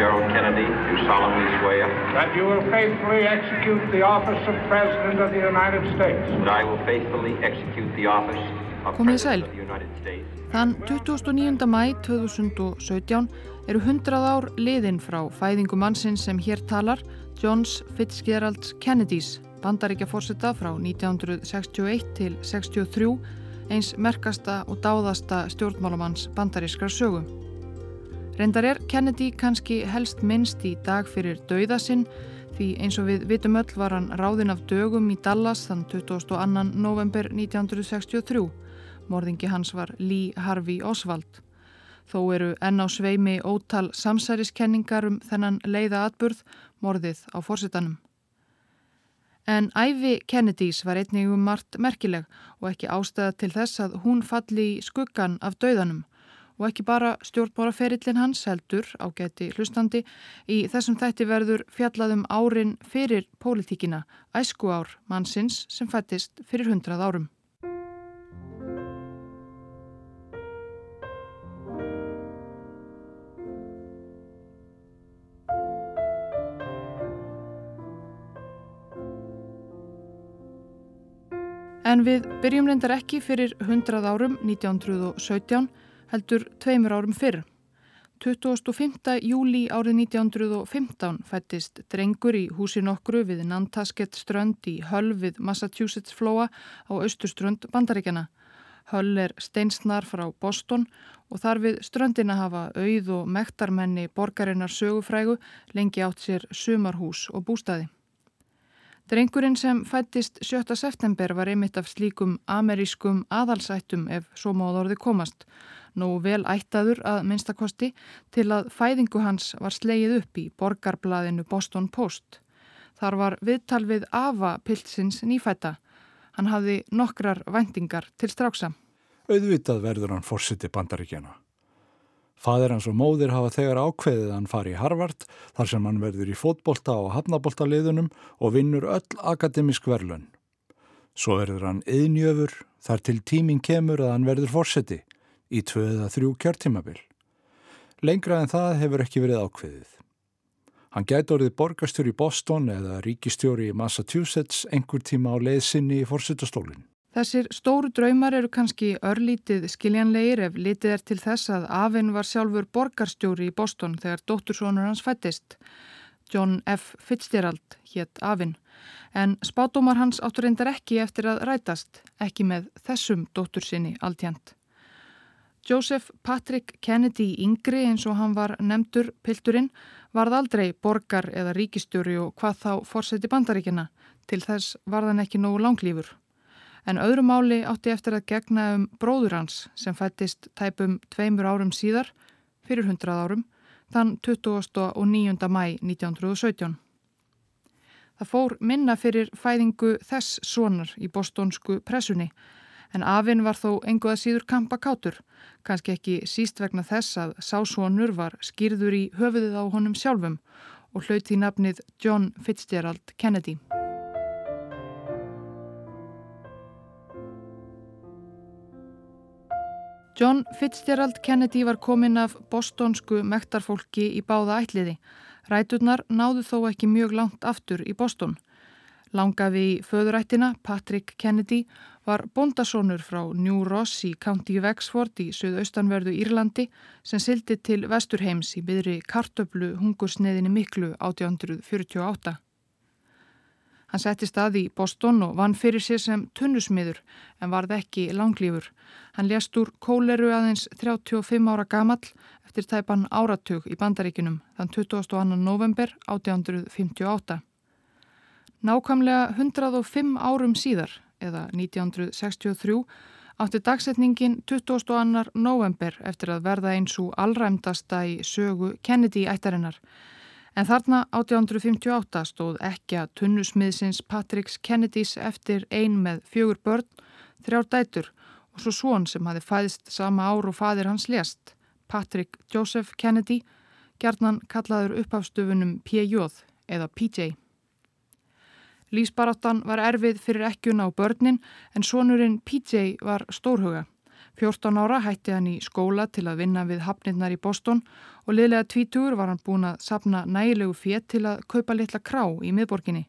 Fitzgerald Kennedy, do solemnly swear that you will faithfully execute the office of President of the United States. that I will faithfully execute the office of President of the United States. Þann 29. mæ 2017 eru 100 ár liðin frá fæðingu mannsins sem hér talar, Johns Fitzgerald Kennedys, bandaríkja fórseta frá 1961 til 63, eins merkasta og dáðasta stjórnmálamanns bandarískra sögu. Reyndar er Kennedy kannski helst minnst í dag fyrir dauðasinn því eins og við vitum öll var hann ráðinn af dögum í Dallas þann 22. november 1963. Morðingi hans var Lee Harvey Oswald. Þó eru enn á sveimi ótal samsæriskenningar um þennan leiða atburð morðið á fórsetanum. En æfi Kennedys var einnig um margt merkileg og ekki ástæða til þess að hún falli í skuggan af dauðanum og ekki bara stjórnbóraferillin hans heldur á geti hlustandi í þessum þætti verður fjallaðum árin fyrir pólitíkina, æsku ár mannsins sem fættist fyrir hundrað árum. En við byrjum reyndar ekki fyrir 100 árum 1917 heldur tveimur árum fyrr. 25. júli árið 1915 fættist drengur í húsi nokkru við Nantasket strönd í Hull við Massachusetts flóa á austurströnd bandaríkjana. Hull er steinsnar frá Boston og þar við ströndina hafa auð og mektarmenni borgarinnar sögufrægu lengi átt sér sumarhús og bústaði. Drengurinn sem fættist 7. september var einmitt af slíkum amerískum aðalsættum ef svo máð orði komast. Nú vel ættaður að minnstakosti til að fæðingu hans var slegið upp í borgarblaðinu Boston Post. Þar var viðtal við Ava Pilsins nýfætta. Hann hafði nokkrar vendingar til stráksa. Auðvitað verður hann fórsiti bandaríkjana. Fadir hans og móðir hafa þegar ákveðið að hann fari í Harvard þar sem hann verður í fótbolta og hafnaboltaliðunum og vinnur öll akademisk verlun. Svo verður hann yðnjöfur þar til tíminn kemur að hann verður fórseti í tvö eða þrjú kjörtímabil. Lengra en það hefur ekki verið ákveðið. Hann gæti orðið borgastur í Boston eða ríkistjóri í Massachusetts einhver tíma á leið sinni í fórsetastólinn. Þessir stóru draumar eru kannski örlítið skiljanlegir ef litið er til þess að Afinn var sjálfur borgarstjóri í Boston þegar dóttursónur hans fættist. John F. Fitzgerald hétt Afinn, en spátumar hans áttur reyndar ekki eftir að rætast, ekki með þessum dóttur sinni alltjent. Joseph Patrick Kennedy yngri eins og hann var nefndur pilturinn varð aldrei borgar eða ríkistjóri og hvað þá fórseti bandaríkina, til þess var hann ekki nógu langlýfur. En öðru máli átti eftir að gegna um bróður hans sem fættist tæpum tveimur árum síðar, fyrir hundrað árum, þann 29. mæ 1917. Það fór minna fyrir fæðingu þess sonar í bostonsku pressunni, en afinn var þó enguða síður kampakátur, kannski ekki síst vegna þess að sásonur var skýrður í höfuðið á honum sjálfum og hlaut því nafnið John Fitzgerald Kennedy. John Fitzgerald Kennedy var kominn af bostonsku mektarfólki í báða ætliði. Ræturnar náðu þó ekki mjög langt aftur í Boston. Langafi í föðurættina, Patrick Kennedy, var bondasónur frá New Ross í County Wexford í söðaustanverðu Írlandi sem sildi til Vesturheims í byðri kartöflu hungursneðinni miklu 1848. Hann setti stað í Boston og vann fyrir sér sem tunnusmiður en varð ekki langlífur. Hann lést úr kóleru aðeins 35 ára gamall eftir tæpan áratug í bandaríkinum þann 22. november 1858. Nákvæmlega 105 árum síðar, eða 1963, átti dagsetningin 22. november eftir að verða eins og allræmdasta í sögu Kennedy ættarinnar. En þarna 1858 stóð ekki að tunnusmiðsins Patricks Kennedys eftir ein með fjögur börn, þrjár dætur og svo svon sem hafi fæðist sama ár og fadir hans lést, Patrick Joseph Kennedy, gjarnan kallaður uppafstöfunum PJ eða PJ. Lísbaráttan var erfið fyrir ekkjuna á börnin en sonurinn PJ var stórhuga. 14 ára hætti hann í skóla til að vinna við hafnirnar í Boston og liðlega tvítugur var hann búin að sapna nægilegu fétt til að kaupa litla krá í miðborginni.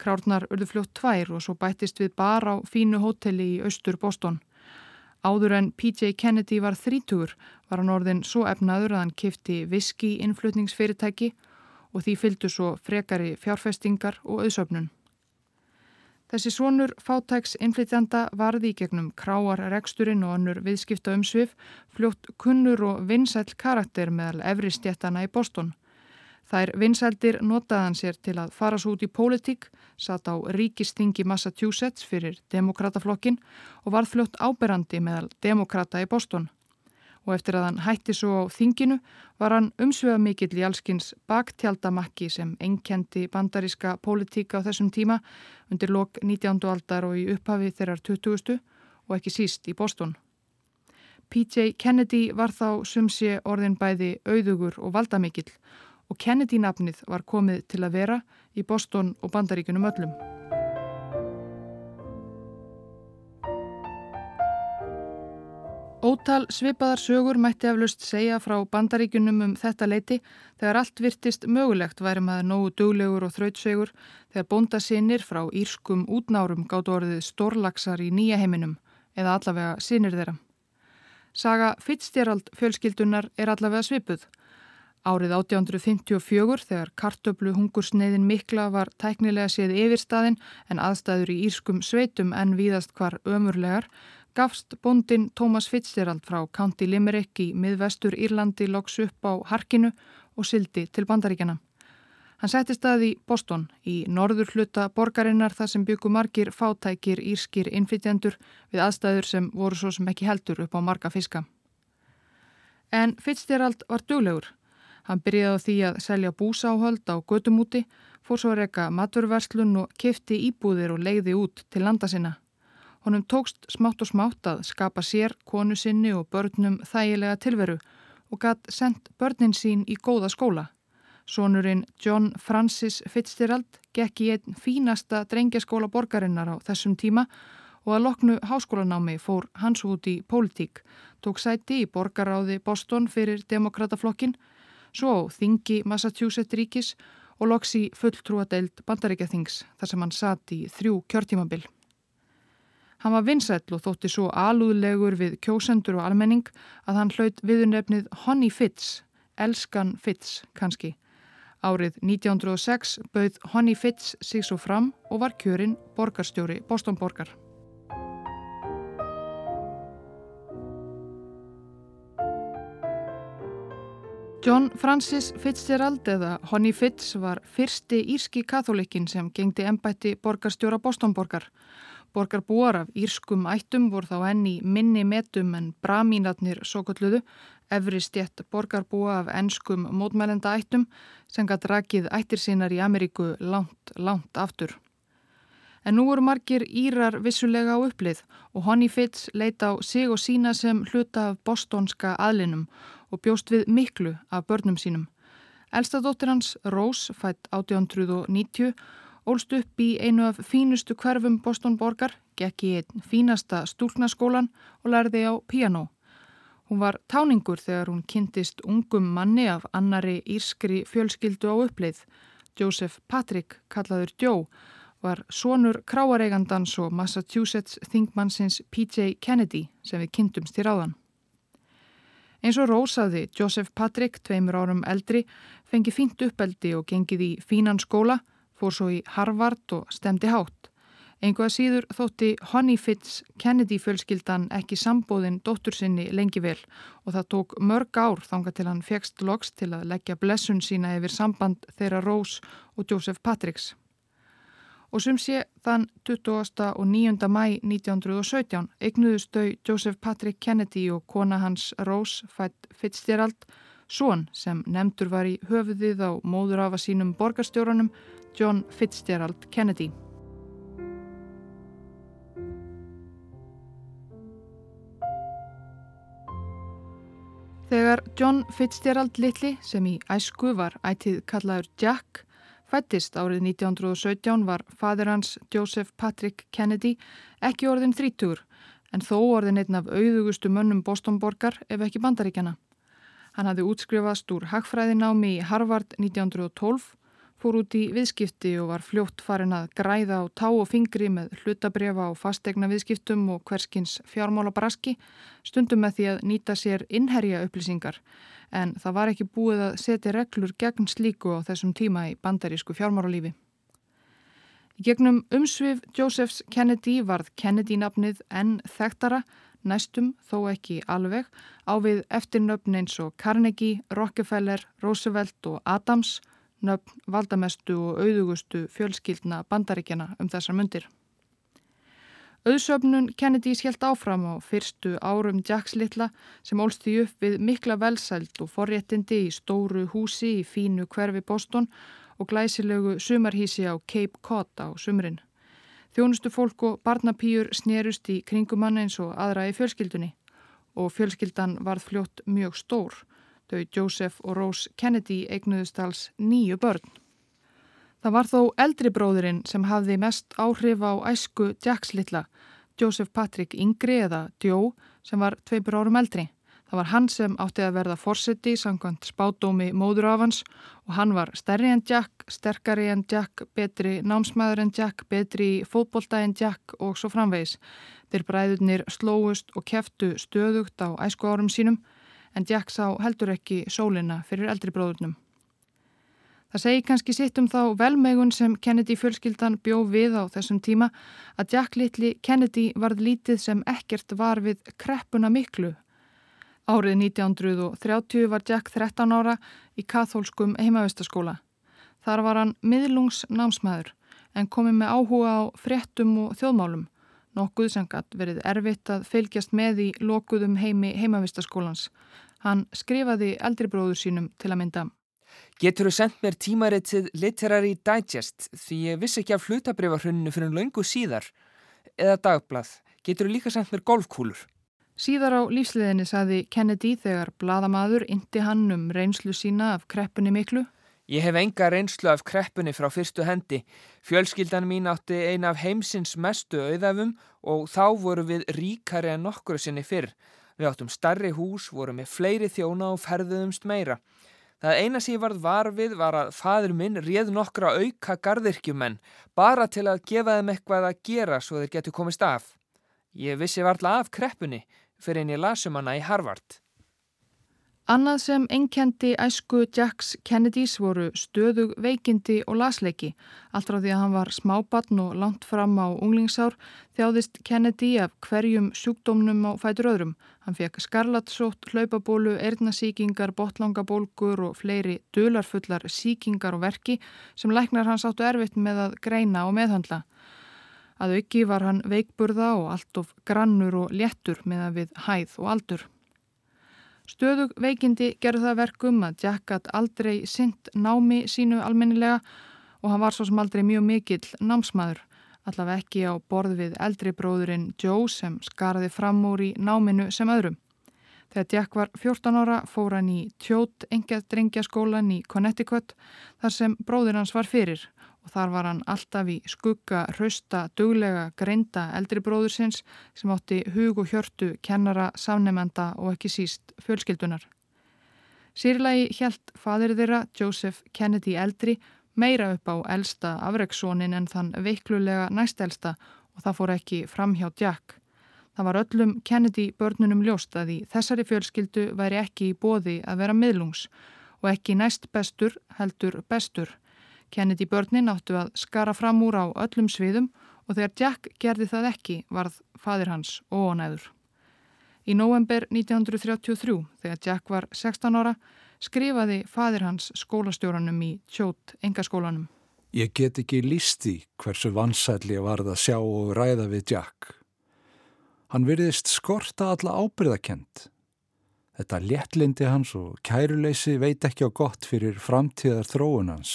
Krárnar urðu fljótt tvær og svo bættist við bar á fínu hóteli í austur Boston. Áður en PJ Kennedy var þrítugur var hann orðin svo efnaður að hann kifti viski innflutningsfyrirtæki og því fylgdu svo frekari fjárfestingar og auðsöfnun. Þessi svonur fátæks innflytjanda varði í gegnum kráar reksturinn og annur viðskipta umsvið fljótt kunnur og vinsæl karakter meðal efri stjættana í Boston. Þær vinsældir notaðan sér til að fara svo út í pólitík, satt á ríkistingi Massachusetts fyrir demokrataflokkin og varð fljótt áberandi meðal demokrata í Boston og eftir að hann hætti svo á þinginu var hann umsveða mikill í allskins baktjaldamakki sem enkendi bandaríska pólitíka á þessum tíma undir lok 19. aldar og í upphafi þeirrar 20. og ekki síst í Boston. P.J. Kennedy var þá sumsi orðin bæði auðugur og valdamikill og Kennedy nafnið var komið til að vera í Boston og bandaríkunum öllum. Ótal svipaðar sögur mætti aflust segja frá bandaríkunum um þetta leiti þegar allt virtist mögulegt væri maður nógu duglegur og þrautsegur þegar bóndasinnir frá írskum útnárum gáttu orðið stórlagsar í nýja heiminum eða allavega sinnir þeirra. Saga Fitzgerald fjölskyldunar er allavega svipuð. Árið 1854 þegar kartöflu hungursneiðin mikla var tæknilega séð yfir staðin en aðstæður í írskum sveitum en víðast hvar ömurlegar gafst bondin Thomas Fitzgerald frá County Limerick í miðvestur Írlandi loks upp á Harkinu og sildi til bandaríkjana. Hann setti stað í Boston í norður hluta borgarinnar þar sem byggu margir fátækir írskir innflytjendur við aðstæður sem voru svo sem ekki heldur upp á marga fiska. En Fitzgerald var duglegur. Hann byrjaði á því að selja búsáhöld á gödumúti, fór svo að reyka maturverslun og kifti íbúðir og leiði út til landa sinna. Honum tókst smátt og smátt að skapa sér, konu sinni og börnum þægilega tilveru og gatt sendt börnin sín í góða skóla. Sónurinn John Francis Fitzgerald gekk í einn fínasta drengjaskóla borgarinnar á þessum tíma og að loknu háskólanámi fór hans út í pólitík, tók sæti í borgaráði Boston fyrir demokrataflokkin, svo þingi Massachusetts ríkis og loks í fulltrúadeild bandaríkjathings þar sem hann satt í þrjú kjörtímabil. Hann var vinsætl og þótti svo alúðlegur við kjósendur og almenning að hann hlaut viðunefnið Honey Fitz, Elskan Fitz kannski. Árið 1906 bauð Honey Fitz sig svo fram og var kjörinn borgarstjóri Bostonborgar. John Francis Fitzgerald eða Honey Fitz var fyrsti írski katholikinn sem gengdi ennbætti borgarstjóra Bostonborgar. Borgarbúar af írskum ættum voru þá enni minni metum en bramínatnir svo kalluðu, efri stjett borgarbúa af ennskum mótmælenda ættum sem gætt rakið ættir sínar í Ameríku langt, langt aftur. En nú voru margir írar vissulega á upplið og Honey Fitz leita á sig og sína sem hluta af bostonska aðlinum og bjóst við miklu af börnum sínum. Elstadóttir hans, Rose, fætt 1890 Ólst upp í einu af fínustu hverfum Boston borgar, gekk í einn fínasta stúlnaskólan og lærði á piano. Hún var táningur þegar hún kynntist ungum manni af annari írskri fjölskyldu á uppleið. Joseph Patrick, kallaður Joe, var sonur kráareigandans og Massachusetts þingmannsins P.J. Kennedy sem við kynntumst í ráðan. Eins og rósaði Joseph Patrick, tveimur árum eldri, fengi fínt uppeldi og gengið í fínan skóla fór svo í Harvard og stemdi hátt. Engu að síður þótti Honey Fitz Kennedy fjölskyldan ekki sambóðin dóttur sinni lengi vel og það tók mörg ár þanga til hann fegst loks til að leggja blessun sína yfir samband þeirra Rose og Joseph Patricks. Og sem sé þann 20. og 9. mæ 1917 eignuðustau Joseph Patrick Kennedy og kona hans Rose fætt Fitzgerald, són sem nefndur var í höfuðið á móður afa sínum borgarstjóranum John Fitzgerald Kennedy. Þegar John Fitzgerald Little sem í æsku var ætið kallaður Jack fættist árið 1917 var fadir hans Joseph Patrick Kennedy ekki orðin þrítur en þó orðin einn af auðugustu mönnum Bostonborgar ef ekki bandaríkjana. Hann hafði útskrifast úr hagfræðinámi í Harvard 1912, fór út í viðskipti og var fljótt farin að græða á tá og fingri með hlutabrefa og fastegna viðskiptum og hverskins fjármála braski, stundum með því að nýta sér innherja upplýsingar, en það var ekki búið að setja reglur gegn slíku á þessum tíma í bandarísku fjármáralífi. Í gegnum umsvið Josephs Kennedy varð Kennedy-nafnið enn þekktara, næstum þó ekki alveg, á við eftirnöfn eins og Carnegie, Rockefeller, Roosevelt og Adams, nöfn valdamestu og auðugustu fjölskyldna bandaríkjana um þessar myndir. Auðsöfnun Kennedys helt áfram á fyrstu árum Jacks litla sem ólst því upp við mikla velsælt og forréttindi í stóru húsi í fínu hverfi Boston og glæsilegu sumarhísi á Cape Cod á sumrin. Þjónustu fólk og barnapýjur snerust í kringumann eins og aðra í fjölskyldunni og fjölskyldan varð fljótt mjög stór. Þau Joseph og Rose Kennedy eignuðust alls nýju börn. Það var þó eldri bróðurinn sem hafði mest áhrif á æsku Jacks litla, Joseph Patrick Yngri eða Joe sem var tveipur árum eldri. Það var hann sem átti að verða fórseti sangkvæmt spátdómi móður af hans og hann var stærri en Jack, sterkari en Jack, betri námsmaður en Jack, betri fótbolta en Jack og svo framvegis. Þeir bræðurnir slóust og keftu stöðugt á æsku árum sínum en Jack sá heldur ekki sólina fyrir eldri bróðurnum. Það segi kannski sitt um þá velmegun sem Kennedy fjölskyldan bjó við á þessum tíma að Jack litli Kennedy varð lítið sem ekkert var við kreppuna miklu Árið 1930 var Jack 13 ára í kathólskum heimavistaskóla. Þar var hann miðlungsnámsmaður en komið með áhuga á fréttum og þjóðmálum, nokkuð sem gætt verið erfitt að fylgjast með í lokuðum heimi heimavistaskólans. Hann skrifaði eldribróður sínum til að mynda. Getur þú sendt mér tímaritið Literary Digest því ég vissi ekki af hlutabrifarhunnu fyrir löngu síðar? Eða dagblað. Getur þú líka sendt mér golfkúlur? Síðar á lífsliðinni saði Kennedy þegar bladamadur indi hann um reynslu sína af kreppunni miklu. Ég hef enga reynslu af kreppunni frá fyrstu hendi. Fjölskyldan mín átti eina af heimsins mestu auðafum og þá voru við ríkari en nokkru sinni fyrr. Við áttum starri hús, voru með fleiri þjóna og ferðuðumst meira. Það eina sem ég varð varfið var að fadur minn réð nokkra auka gardirkjumenn bara til að gefa þeim eitthvað að gera svo þeir getur komist af. Ég vissi varla af kreppunni fyrir en ég lasum hana í Harvard. Annað sem enkendi æsku Jacks Kennedys voru stöðug veikindi og lasleiki. Allt frá því að hann var smábatn og langt fram á unglingsár þjáðist Kennedy af hverjum sjúkdómnum á fætur öðrum. Hann fekk skarlatsótt, hlaupabólu, erðnasíkingar, botlangabólgur og fleiri dularfullar síkingar og verki sem læknar hans áttu erfitt með að greina og meðhandla. Að auki var hann veikburða og allt of grannur og léttur með að við hæð og aldur. Stöðug veikindi gerði það verkum að Jack hatt aldrei synd námi sínu almennilega og hann var svo sem aldrei mjög mikill námsmaður, allaveg ekki á borð við eldri bróðurinn Joe sem skaraði fram úr í náminu sem öðrum. Þegar Jack var 14 ára fór hann í tjót engjað drengjaskólan í Connecticut þar sem bróður hans var fyrir og þar var hann alltaf í skugga, hrausta, duglega, greinda eldri bróðursins sem átti hug og hjörtu, kennara, samnemenda og ekki síst fjölskyldunar. Sýrlagi hjælt fadir þeirra, Joseph Kennedy eldri, meira upp á elsta afreiksónin en þann veiklulega næstelsta og það fór ekki fram hjá Jack. Það var öllum Kennedy börnunum ljóst að í þessari fjölskyldu væri ekki í bóði að vera miðlungs og ekki næst bestur heldur bestur Kennedy börnin áttu að skara fram úr á öllum sviðum og þegar Jack gerði það ekki varð fadir hans óonæður. Í november 1933, þegar Jack var 16 ára, skrifaði fadir hans skólastjóranum í tjót engaskólanum. Ég get ekki lísti hversu vansætli ég varð að sjá og ræða við Jack. Hann virðist skorta alla ábyrðakent. Þetta léttlindi hans og kæruleysi veit ekki á gott fyrir framtíðar þróun hans.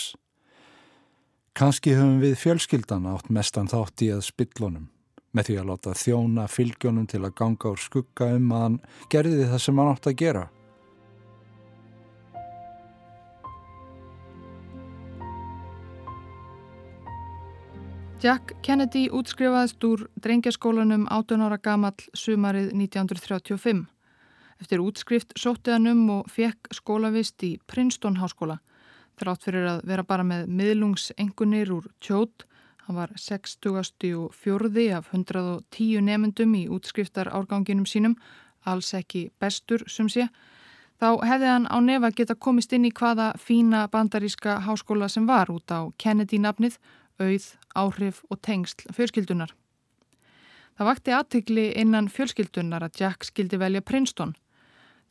Kanski höfum við fjölskyldan átt mestan þátt í að spillunum með því að láta þjóna fylgjónum til að ganga úr skugga um að hann gerði það sem hann átt að gera. Jack Kennedy útskrifaðist úr drengjaskólanum 18 ára gamall sumarið 1935. Eftir útskrift sótti hann um og fekk skólavist í Princeton háskóla. Þrátt fyrir að vera bara með miðlungsengunir úr tjót, hann var 60. og fjörði af 110 nefendum í útskriftar árganginum sínum, alls ekki bestur sem sé, þá hefði hann á nefa geta komist inn í hvaða fína bandaríska háskóla sem var út á Kennedy-nafnið, auð, áhrif og tengsl fjölskyldunar. Það vakti aðtikli innan fjölskyldunar að Jack skildi velja Princeton.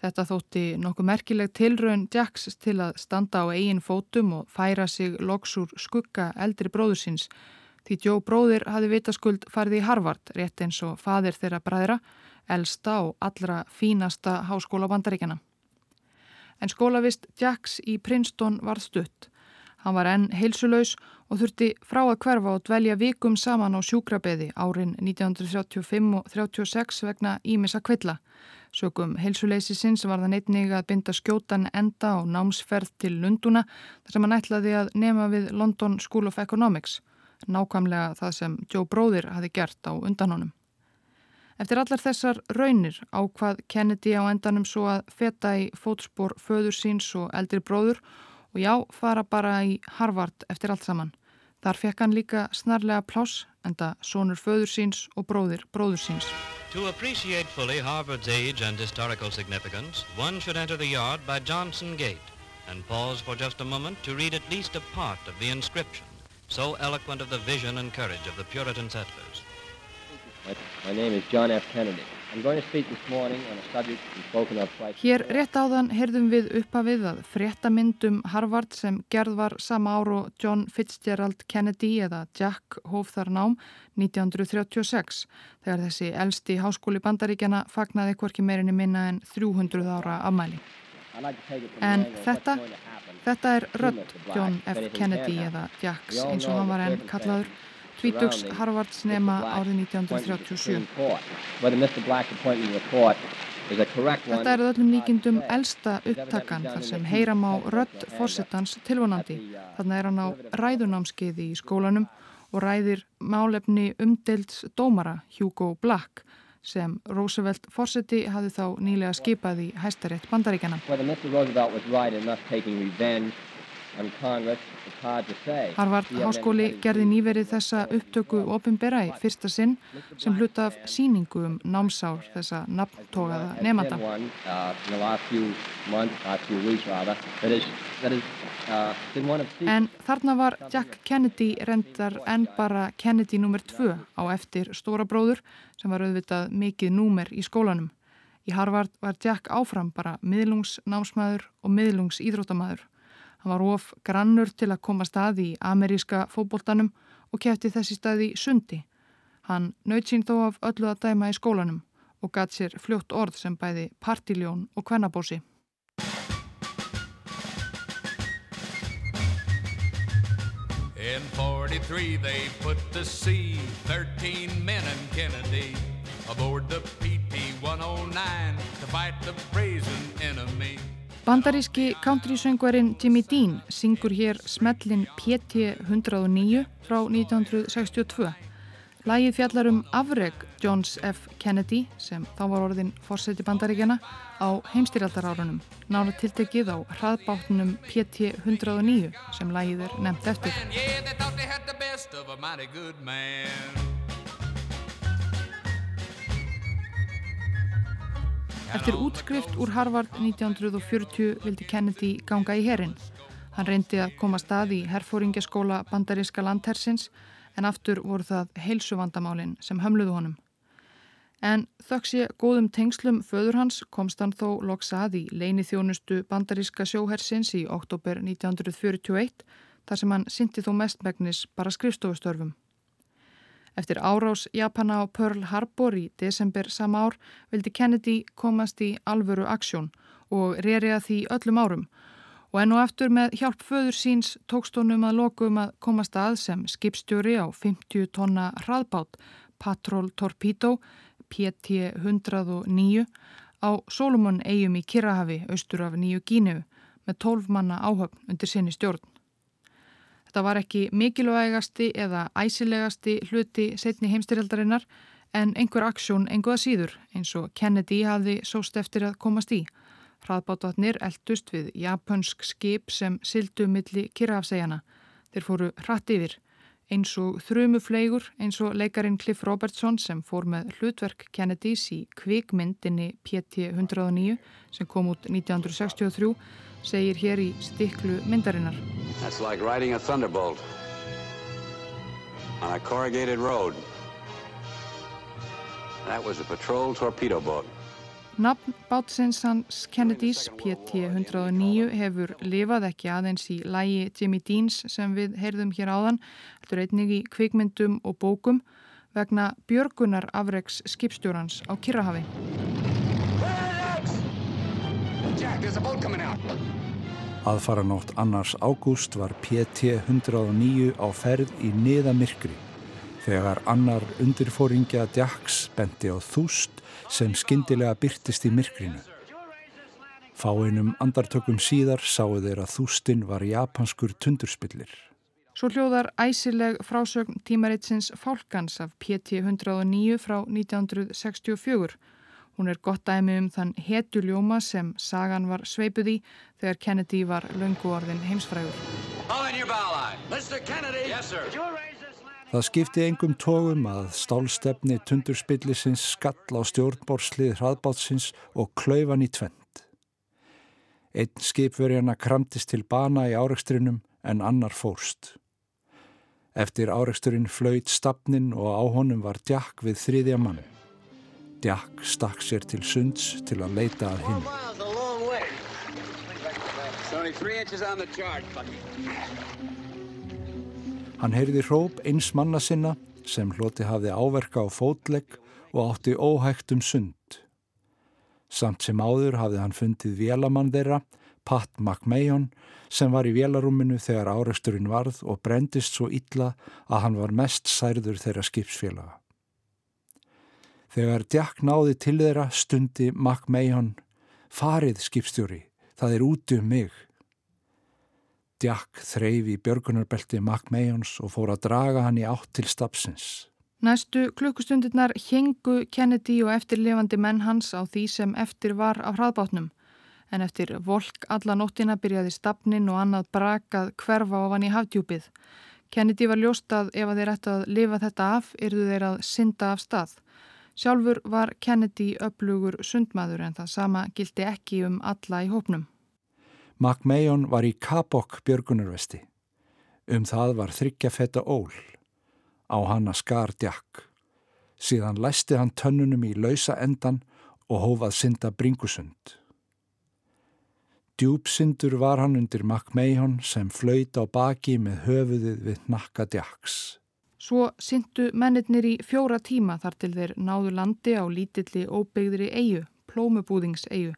Þetta þótti nokkuð merkileg tilraun Jacks til að standa á eigin fótum og færa sig loks úr skugga eldri bróðursins því Joe bróðir hafi vitaskuld farið í Harvard rétt eins og fadir þeirra bræðra, elsta og allra fínasta háskóla bandaríkjana. En skólavist Jacks í Princeton var stutt. Hann var enn heilsuleus og þurfti frá að hverfa og dvelja vikum saman á sjúkrabeði árin 1935 og 36 vegna Ímissa kvilla. Sökum heilsuleysisins var það neitnig að binda skjótan enda á námsferð til Lunduna þar sem hann ætlaði að nema við London School of Economics, nákvæmlega það sem Joe Bróðir hafi gert á undan honum. Eftir allar þessar raunir ákvað Kennedy á endanum svo að feta í fótspór föður síns og eldri bróður og já, fara bara í Harvard eftir allt saman. Þar fekk hann líka snarlega pláss enda sonur föður síns og bróðir bróður síns. To appreciate fully Harvard's age and historical significance, one should enter the yard by Johnson Gate and pause for just a moment to read at least a part of the inscription, so eloquent of the vision and courage of the Puritan settlers. My, my name is John F. Kennedy. Hér rétt áðan heyrðum við uppafið að fréttamyndum Harvard sem gerð var sama ár og John Fitzgerald Kennedy eða Jack hóf þar nám 1936 þegar þessi elsti háskóli bandaríkjana fagnaði hvorki meirinni minna en 300 ára afmæli. En þetta, þetta er rödd John F. Kennedy eða Jacks eins og hann var enn kallaður tvítugs Harvardsnema árið 1937. Þetta er öllum líkindum elsta upptakan þar sem heyram á rödd fórsettans tilvonandi. Þannig er hann á ræðunámskeiði í skólanum og ræðir málefni umdelds dómara Hugo Black sem Roosevelt fórseti hafði þá nýlega skipað í hæstarétt bandaríkjana. Harvard Háskóli gerði nýverið þessa upptöku ofinbera í fyrsta sinn sem hluta af síningu um námsár þessa nafntógaða nefnda. En þarna var Jack Kennedy rendar en bara Kennedy nr. 2 á eftir stóra bróður sem var auðvitað mikið númer í skólanum. Í Harvard var Jack áfram bara miðlungsnámsmaður og miðlungsýþróttamæður. Hann var of grannur til að koma stað í ameríska fóboltanum og kæfti þessi stað í sundi. Hann naut sín þó af öllu að dæma í skólanum og gatt sér fljótt orð sem bæði partiljón og kvennabósi. In 43 they put to sea 13 men and Kennedy aboard the PT-109 to fight the brazen enemy Bandaríski country-söngvarinn Jimmy Dean syngur hér smellin PT 109 frá 1962. Lægið fjallar um afreg Johns F. Kennedy sem þá var orðin fórseti bandaríkjana á heimstýraldarárunum. Nána tiltekið á hraðbáttunum PT 109 sem lægið er nefnt eftir. Eftir útskrift úr Harvard 1940 vildi Kennedy ganga í herin. Hann reyndi að koma stað í herfóringaskóla bandaríska landhersins en aftur voru það heilsuvandamálinn sem hömluðu honum. En þöggs ég góðum tengslum föður hans komst hann þó loksað í leini þjónustu bandaríska sjóhersins í oktober 1941 þar sem hann syndi þó mestmægnis bara skrifstofustörfum. Eftir árás Japana á Pearl Harbor í desember sama ár vildi Kennedy komast í alvöru aksjón og reyriða því öllum árum og enn og eftir með hjálp föður síns tókstónum að lokum að komast að sem skipstjóri á 50 tonna hraðbát Patrol Torpedo PT-109 á Solomon eigum í Kirrahafi austur af Nýju Gínu með 12 manna áhöfn undir sinni stjórn. Þetta var ekki mikilvægasti eða æsilegasti hluti setni heimstyrjaldarinnar en einhver aksjón enguða síður eins og Kennedy hafði sóst eftir að komast í. Hraðbátatnir eldust við japansk skip sem sildu milli Kirrafsegjana. Þeir fóru hratt yfir eins og þrumufleigur eins og leikarin Cliff Robertson sem fór með hlutverk Kennedys í kvikmyndinni PT 109 sem kom út 1963 segir hér í stiklu myndarinnar. That's like riding a thunderbolt on a corrugated road. That was a patrol torpedo boat. Nafn bátsins hans Kennedys PT-109 hefur lifað ekki aðeins í lægi Jimmy Deans sem við heyrðum hér áðan, heldur einnig í kvikmyndum og bókum vegna björgunar afreiks skipstjórans á Kirrahafi. Aðfara nótt annars ágúst var PT-109 á ferð í niðamirkri þegar annar undirfóringja Djaks bendi á þúst sem skindilega byrtist í myrkrinu. Fáinum andartökum síðar sáu þeir að þústinn var japanskur tundurspillir. Svo hljóðar æsileg frásögn tímaritsins Fálkans af PT 109 frá 1964. Hún er gott dæmi um þann hetuljóma sem sagan var sveipuð í þegar Kennedy var lönguorðin heimsfrægur. Það skipti engum tógum að stálstefni tundurspillisins skall á stjórnborslið hraðbátsins og klauvan í tvend. Einn skipverjana kramtist til bana í áreikstrinum en annar fórst. Eftir áreiksturinn flöyt stafnin og á honum var Djakk við þriðja mann. Djakk stakk sér til sunds til að leita að hinn. Hann heyrði hróp eins manna sinna sem hloti hafði áverka á fótlegg og átti óhægt um sund. Samt sem áður hafði hann fundið vélamann þeirra, Pat McMahon, sem var í vélarúminu þegar áreksturinn varð og brendist svo illa að hann var mest særður þeirra skipsfélaga. Þegar Jack náði til þeirra stundi McMahon, farið skipstjóri, það er úti um mig. Jack þreyf í björgunarbelti McMahons og fór að draga hann í átt til stapsins. Næstu klukkustundirnar hengu Kennedy og eftirlefandi menn hans á því sem eftir var af hraðbátnum. En eftir volk alla nóttina byrjaði stapnin og annað brakað hverfa ofan í hafdjúpið. Kennedy var ljóst að ef að þeir ættu að lifa þetta af, yrðu þeir að synda af stað. Sjálfur var Kennedy upplugur sundmaður en það sama gildi ekki um alla í hópnum. McMahon var í Kabok björgunarvesti. Um það var þryggja feta ól. Á hanna skar djakk. Síðan læsti hann tönnunum í lausa endan og hófað synda bringusund. Djúpsyndur var hann undir McMahon sem flöyt á baki með höfuðið við nakka djakks. Svo syndu mennirnir í fjóra tíma þar til þeir náðu landi á lítilli óbyggðri eigu, plómubúðingseigu.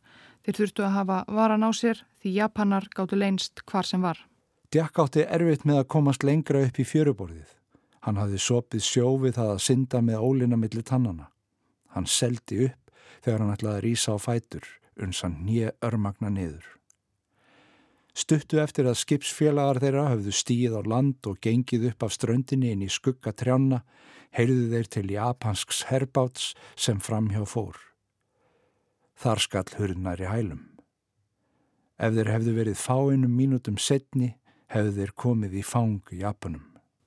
Þeir þurftu að hafa varan á sér því Japanar gáttu leinst hvar sem var. Djakk átti erfitt með að komast lengra upp í fjöruborðið. Hann hafði sopið sjófið það að synda með ólina millir tannana. Hann seldi upp þegar hann ætlaði að rýsa á fætur, uns hann nýja örmagna niður. Stuttu eftir að skipsfélagar þeirra höfðu stíð á land og gengið upp af ströndinni inn í skugga trjána, heyrðu þeir til japansks herbáts sem framhjá fór. Þar skall hurðnar í hælum. Ef þeir hefðu verið fáinum mínútum setni, hefðu þeir komið í fang Japanum.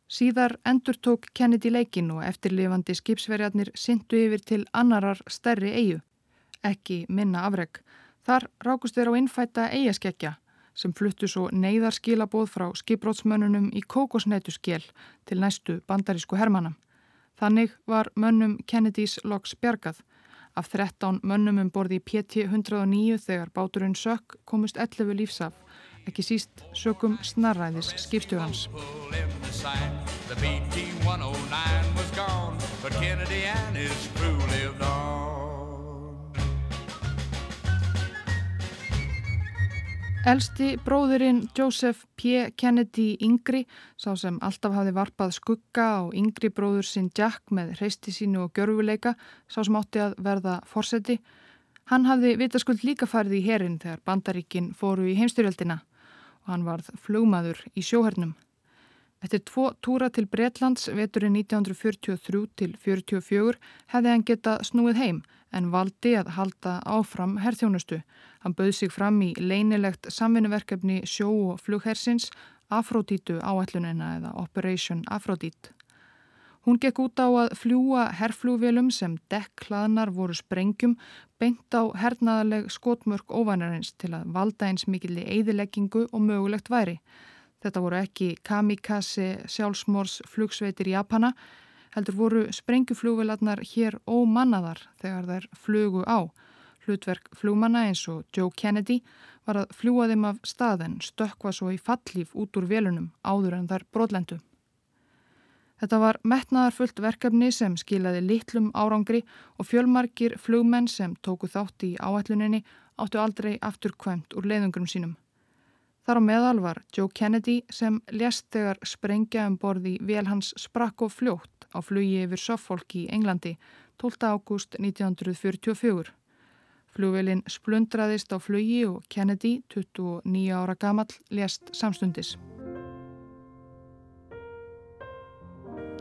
Síðar endur tók Kennedy leikin og eftirlifandi skipsverjarnir syndu yfir til annarar stærri eigu. Ekki minna afreg. Þar rákust þeir á innfætta eigaskeggja sem fluttu svo neyðarskilabóð frá skipbrótsmönnunum í kókosnætuskél til næstu bandarísku hermana. Þannig var mönnum Kennedys loks bjargað. Af 13 mönnum um borði í PT 109 þegar báturinn sökk komust 11 lífsaf, ekki síst sökum snarræðis skipstjórans. Elsti bróðurinn Joseph P. Kennedy yngri, sá sem alltaf hafði varpað skugga á yngri bróður sinn Jack með hreisti sínu og gjörfuleika, sá sem átti að verða forseti, hann hafði vitaskuld líka farið í herin þegar bandaríkin fóru í heimstyrjöldina og hann varð flugmaður í sjóhernum. Eftir tvo túra til Breitlands veturinn 1943 til 44 hefði hann getað snúið heim en valdi að halda áfram herþjónustu. Hann bauð sig fram í leinilegt samvinnuverkefni sjó og flughersins Afrodítu áætlunina eða Operation Afrodít. Hún gekk út á að fljúa herflúvélum sem dekklaðnar voru sprengjum beint á hernaðaleg skotmörk óvanarins til að valda eins mikilli eðileggingu og mögulegt væri. Þetta voru ekki kamikaze sjálfsmórs flugsveitir Japana, heldur voru sprengjuflúvélarnar hér ómannaðar þegar þær flugu á. Hlutverk flúmanna eins og Joe Kennedy var að fljúa þeim af staðin stökka svo í fallíf út úr vélunum áður en þær brotlendu. Þetta var metnaðarfullt verkefni sem skilaði litlum árangri og fjölmarkir flugmenn sem tóku þátt í áætluninni áttu aldrei afturkvæmt úr leiðungurum sínum. Þar á meðal var Joe Kennedy sem lést þegar sprengja um borði vel hans sprakk og fljótt á flugi yfir Suffolk í Englandi 12. ágúst 1944. Flugvelin splundraðist á flugi og Kennedy, 29 ára gamall, lést samstundis.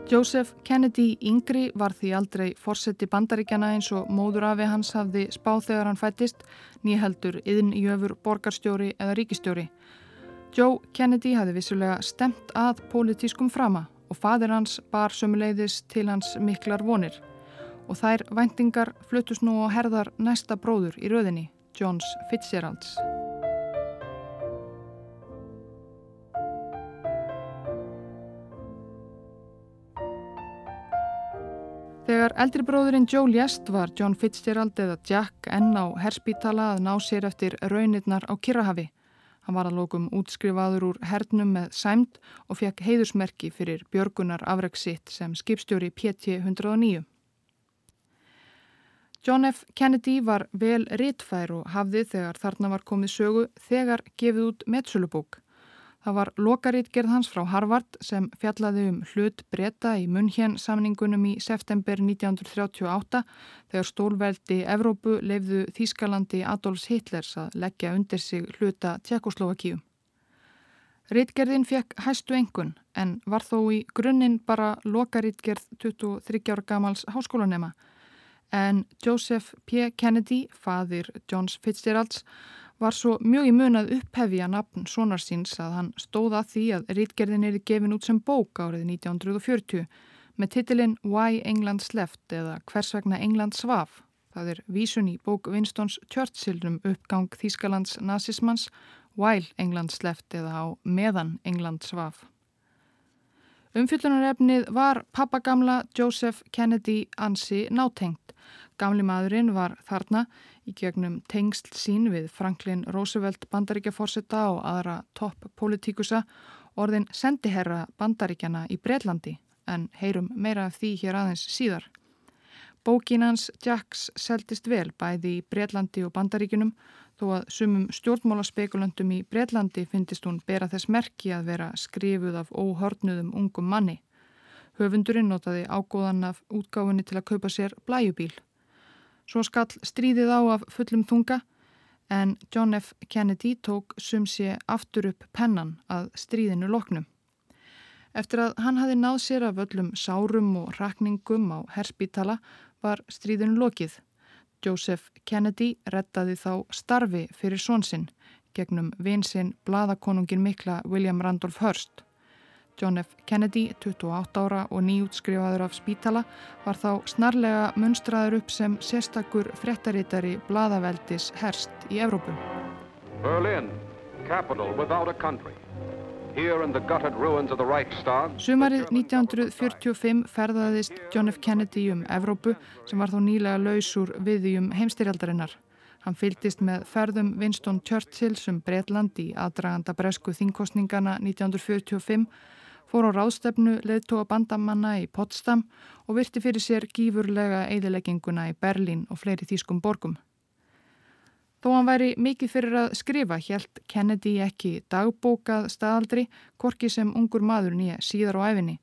Joseph Kennedy yngri var því aldrei fórseti bandaríkjana eins og móður afi hans hafði spáð þegar hann fættist, nýheldur yðin í öfur borgarstjóri eða ríkistjóri. Joe Kennedy hafði vissulega stemt að pólitískum frama og fadir hans bar sömuleiðis til hans miklar vonir og þær væntingar flutust nú á herðar næsta bróður í röðinni, Johns Fitzgeralds. Þegar eldri bróðurinn Joe lést var John Fitzgerald eða Jack enn á herspítala að ná sér eftir raunirnar á Kirrahafi. Hann var að lókum útskrifaður úr hernum með sæmt og fekk heiðusmerki fyrir Björgunar afreksitt sem skipstjóri PT 109. John F. Kennedy var vel rittfær og hafði þegar þarna var komið sögu þegar gefið út meðsölubók. Það var lokarítgerð hans frá Harvard sem fjallaði um hlut breyta í munhjén samningunum í september 1938 þegar stólveldi Evrópu leifðu Þískalandi Adolfs Hitlers að leggja undir sig hluta Tjekkoslovakíu. Rítgerðin fekk hæstu engun en var þó í grunninn bara lokarítgerð 23 ára gamals háskólanema en Joseph P. Kennedy, fadir Johns Fitzgeralds, var svo mjög í mun að upphefja nafn sonarsins að hann stóða því að rítgerðin er gefin út sem bók árið 1940 með titilinn Why England Slept eða Hvers vegna England svaf. Það er vísun í bók Winstons Churchill um uppgang Þýskalands nazismans While England Slept eða á Meðan England svaf. Umfyllunarefnið var pappagamla Joseph Kennedy ansi nátengt. Gamli maðurinn var þarna í gegnum tengsl sín við Franklin Roosevelt bandaríkjaforsetta og aðra topp-politíkusa orðin sendiherra bandaríkjana í Breitlandi en heyrum meira af því hér aðeins síðar. Bókinans Jacks seldist vel bæði í Breitlandi og bandaríkunum þó að sumum stjórnmálaspekulandum í Breitlandi finnist hún bera þess merki að vera skrifuð af óhörnuðum ungum manni. Höfundurinn notaði ágóðan af útgáfinni til að kaupa sér blæjubíl Svo skall stríðið á af fullum þunga en John F. Kennedy tók sum sé aftur upp pennan að stríðinu loknum. Eftir að hann hafi náð sér af öllum sárum og rakningum á herspítala var stríðinu lokið. Joseph Kennedy rettaði þá starfi fyrir svonsinn gegnum vinsinn bladakonungin mikla William Randolph Hearst. John F. Kennedy, 28 ára og nýjútskrifaður af spítala, var þá snarlega munstraður upp sem sérstakur frettaritari bladaveldis herst í Evrópu. Berlin, capital without a country. Sumarið 1945 ferðaðist John F. Kennedy um Evrópu sem var þá nýlega laus úr viðjum heimstyrjaldarinnar. Hann fylgdist með ferðum Winston Churchill sem Breitland í aðdraganda bresku þingkostningana 1945 fór á ráðstefnu leðtóa bandamanna í Potsdam og virti fyrir sér gífurlega eðilegginguna í Berlín og fleiri þýskum borgum. Þó hann væri mikið fyrir að skrifa helt Kennedy ekki dagbókað staðaldri, korki sem ungur maður nýja síðar á æfinni,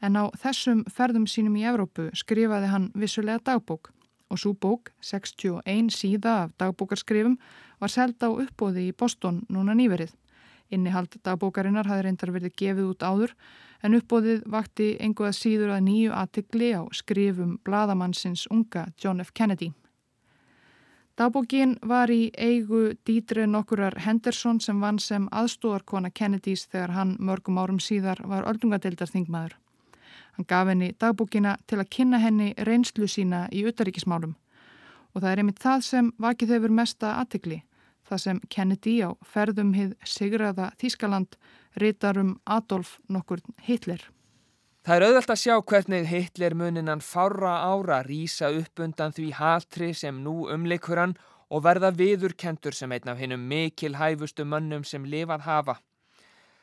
en á þessum ferðum sínum í Evrópu skrifaði hann vissulega dagbók og svo bók, 61 síða af dagbókarskrifum, var seld á uppbóði í Boston núna nýverið. Innihald dagbókarinnar hafði reyndar verið gefið út áður en uppbóðið vakti enguða síður að nýju aðtikli á skrifum bladamannsins unga John F. Kennedy. Dagbókin var í eigu Dítre nokkurar Henderson sem vann sem aðstóðarkona Kennedys þegar hann mörgum árum síðar var öldungadeildarþingmaður. Hann gaf henni dagbókina til að kynna henni reynslu sína í utaríkismálum og það er einmitt það sem vakið hefur mesta aðtikli það sem Kennedy á ferðum hið sigraða Þískaland ritarum Adolf nokkur Hitler. Það er auðvelt að sjá hvernig Hitler muninnan fára ára rýsa upp undan því hatri sem nú umleikur hann og verða viðurkendur sem einn af hinnum mikil hæfustu mönnum sem lifað hafa.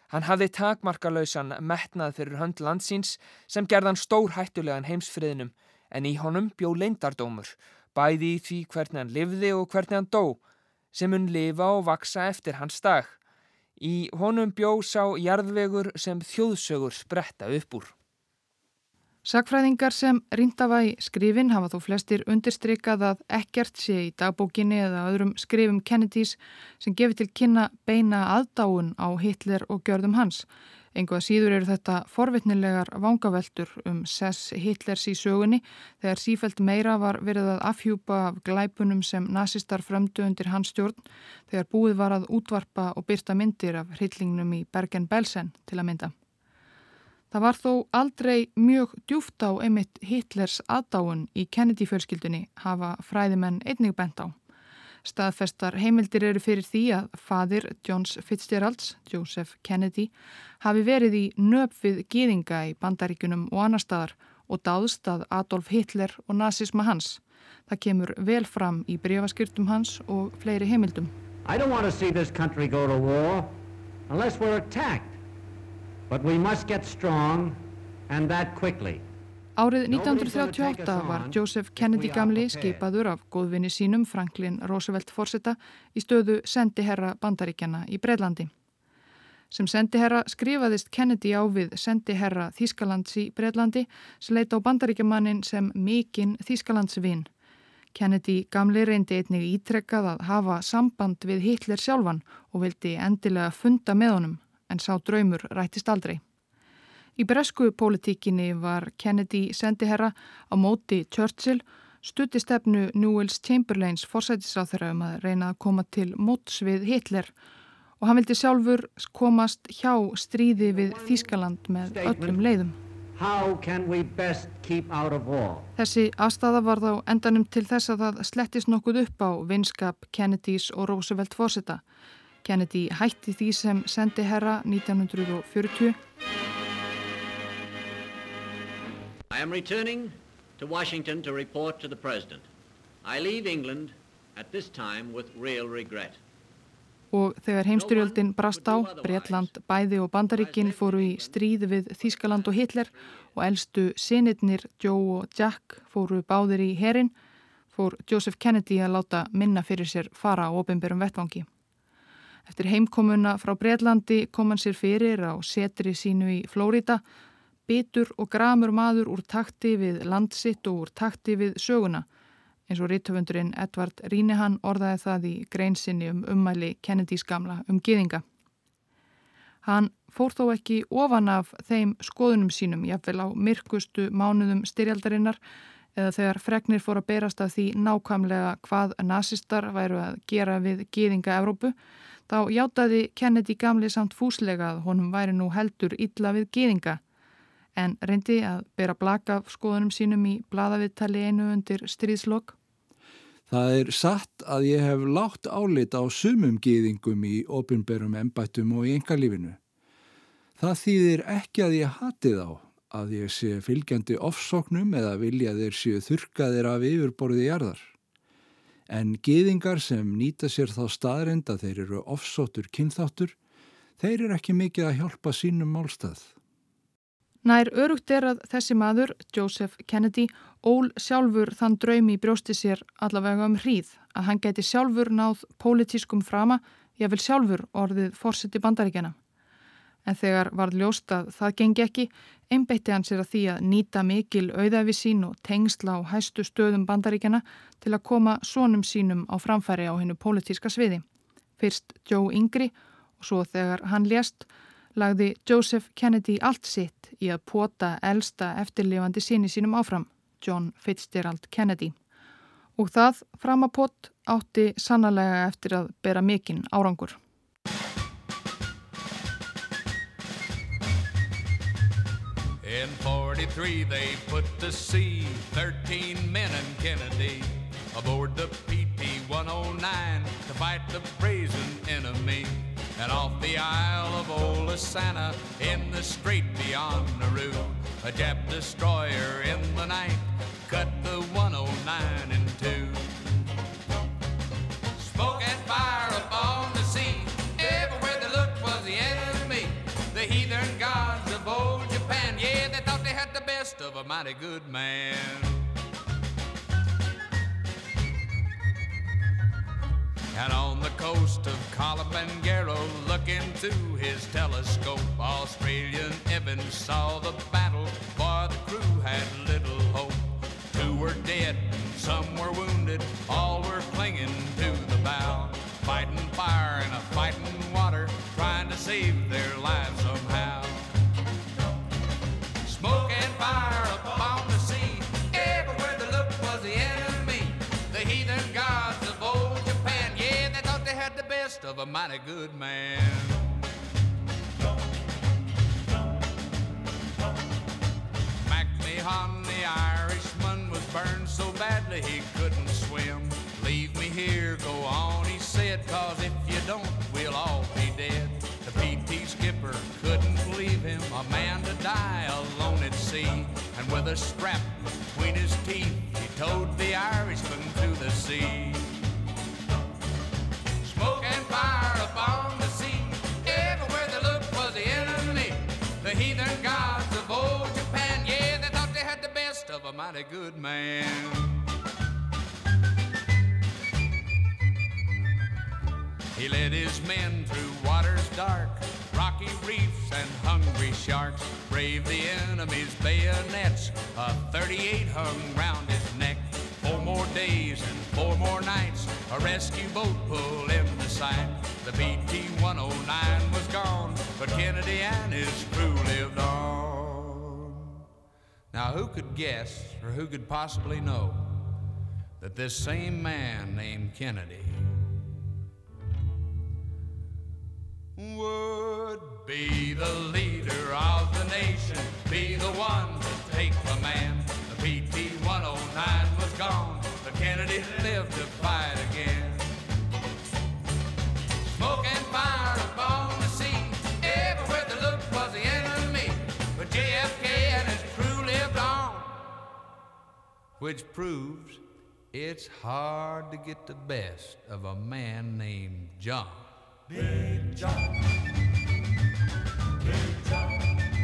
Hann hafði takmarkalausan metnað fyrir hönd landsins sem gerðan stór hættulegan heimsfriðnum en í honum bjó leindardómur, bæði í því hvernig hann livði og hvernig hann dó sem mun lifa og vaksa eftir hans dag. Í honum bjó sá jarðvegur sem þjóðsögur spretta upp úr. Sakfræðingar sem rindafa í skrifin hafa þó flestir undirstrykað að ekkert sé í dagbókinni eða öðrum skrifum Kennedys sem gefur til kynna beina aðdáun á Hitler og gjörðum hans Engu að síður eru þetta forvitnilegar vangaveltur um sess Hitlers í sögunni þegar sífælt meira var verið að afhjúpa af glæpunum sem nazistar frömdu undir hans stjórn þegar búið var að útvarpa og byrta myndir af hryllingnum í Bergen-Belsen til að mynda. Það var þó aldrei mjög djúft á einmitt Hitlers aðdáun í Kennedy-fjölskyldunni hafa fræðimenn einnig bent á. Staðfestar heimildir eru fyrir því að fadir Johns Fitzgeralds, Joseph Kennedy, hafi verið í nöp við gýðinga í bandaríkunum og annar staðar og dáðst að Adolf Hitler og nazisma hans. Það kemur vel fram í brefaskyrtum hans og fleiri heimildum. I don't want to see this country go to war unless we're attacked. But we must get strong and that quickly. Árið 1938 var Joseph Kennedy gamli skipaður af góðvinni sínum Franklin Roosevelt Forsetta í stöðu sendiherra bandaríkjana í Breitlandi. Sem sendiherra skrifaðist Kennedy á við sendiherra Þískalands í Breitlandi sleit á bandaríkjamannin sem mikinn Þískalandsvinn. Kennedy gamli reyndi einnig ítrekkað að hafa samband við Hitler sjálfan og vildi endilega funda með honum en sá draumur rættist aldrei. Í bresku pólitíkinni var Kennedy sendiherra á móti Churchill stutti stefnu Newells Chamberlains forsætisáþurra um að reyna að koma til móts við Hitler og hann vildi sjálfur komast hjá stríði við Þískaland með öllum leiðum. Þessi aðstafa var þá endanum til þess að það slettist nokkuð upp á vinskap Kennedys og Roosevelt fórseta. Kennedy hætti því sem sendi herra 1940 I am returning to Washington to report to the President. I leave England at this time with real regret. Og þegar heimstyrjöldin brast á, Breitland, Bæði og Bandaríkin fóru í stríð við Þískaland og Hitler og eldstu sinitnir Joe og Jack fóru báðir í herin, fór Joseph Kennedy að láta minna fyrir sér fara á ofinberum vettvangi. Eftir heimkomuna frá Breitlandi kom hann sér fyrir á setri sínu í Flórida bitur og gramur maður úr takti við landsitt og úr takti við söguna eins og rittöfundurinn Edvard Rínehann orðaði það í greinsinni um ummæli Kennedys gamla um giðinga. Hann fór þó ekki ofan af þeim skoðunum sínum, jáfnvel á myrkustu mánuðum styrjaldarinnar eða þegar fregnir fór að berast af því nákvæmlega hvað nazistar væru að gera við giðinga Evrópu, þá játaði Kennedy gamli samt fúslega að honum væri nú heldur illa við giðinga en reyndi að bera blaka skoðunum sínum í bladaviðtali einu undir stríðslokk. Það er satt að ég hef látt álit á sumum gýðingum í opinberum embættum og í engalífinu. Það þýðir ekki að ég hati þá, að ég sé fylgjandi ofsóknum eða vilja þeir séu þurkaðir af yfirborðið jarðar. En gýðingar sem nýta sér þá staðrind að þeir eru ofsóttur kynþáttur, þeir eru ekki mikið að hjálpa sínum málstað. Nær örugt er að þessi maður, Joseph Kennedy, ól sjálfur þann draumi brjósti sér allavega um hríð að hann gæti sjálfur náð pólitískum frama, ég vil sjálfur orðið fórseti bandaríkjana. En þegar varð ljóst að það gengi ekki, einbeitti hann sér að því að nýta mikil auðafi sín og tengsla á hæstu stöðum bandaríkjana til að koma sónum sínum á framfæri á hennu pólitíska sviði. Fyrst Joe Yngri og svo þegar hann lést lagði Joseph Kennedy allt sitt í að pota elsta eftirlifandi síni sínum áfram, John Fitzgerald Kennedy. Og það framapott átti sannlega eftir að bera mikinn árangur. In 43 they put to sea 13 men and Kennedy aboard the PT-109 to fight the brazen enemy. And off the Isle of Olasana in the strait beyond Nauru, a Jap destroyer in the night cut the 109 in two. Smoke and fire upon the sea, everywhere they looked was the enemy. The heathen gods of old Japan, yeah, they thought they had the best of a mighty good man. And on the coast of Kalimanjaro, looking through his telescope, Australian Evans saw the mighty good man. MacMahon, the Irishman, was burned so badly he couldn't swim. Leave me here, go on, he said, cause if you don't, we'll all be dead. The PT skipper couldn't leave him, a man to die alone at sea. And with a strap between his teeth, he towed the Irishman to the sea. Fire upon the sea, everywhere they looked was the enemy. The heathen gods of old Japan, yeah, they thought they had the best of a mighty good man. He led his men through waters dark, rocky reefs and hungry sharks. Braved the enemy's bayonets, a 38 hung round his neck. Four more days and four more nights, a rescue boat pulled into sight. The BT-109 was gone, but Kennedy and his crew lived on. Now who could guess, or who could possibly know, that this same man named Kennedy would be the leader of the nation, be the one to take command. The PT 109 was gone, Kennedy lived to fight again. Smoke and fire upon the sea, everywhere they looked was the enemy, but JFK and his crew lived on, which proves it's hard to get the best of a man named John. Big John. Big John.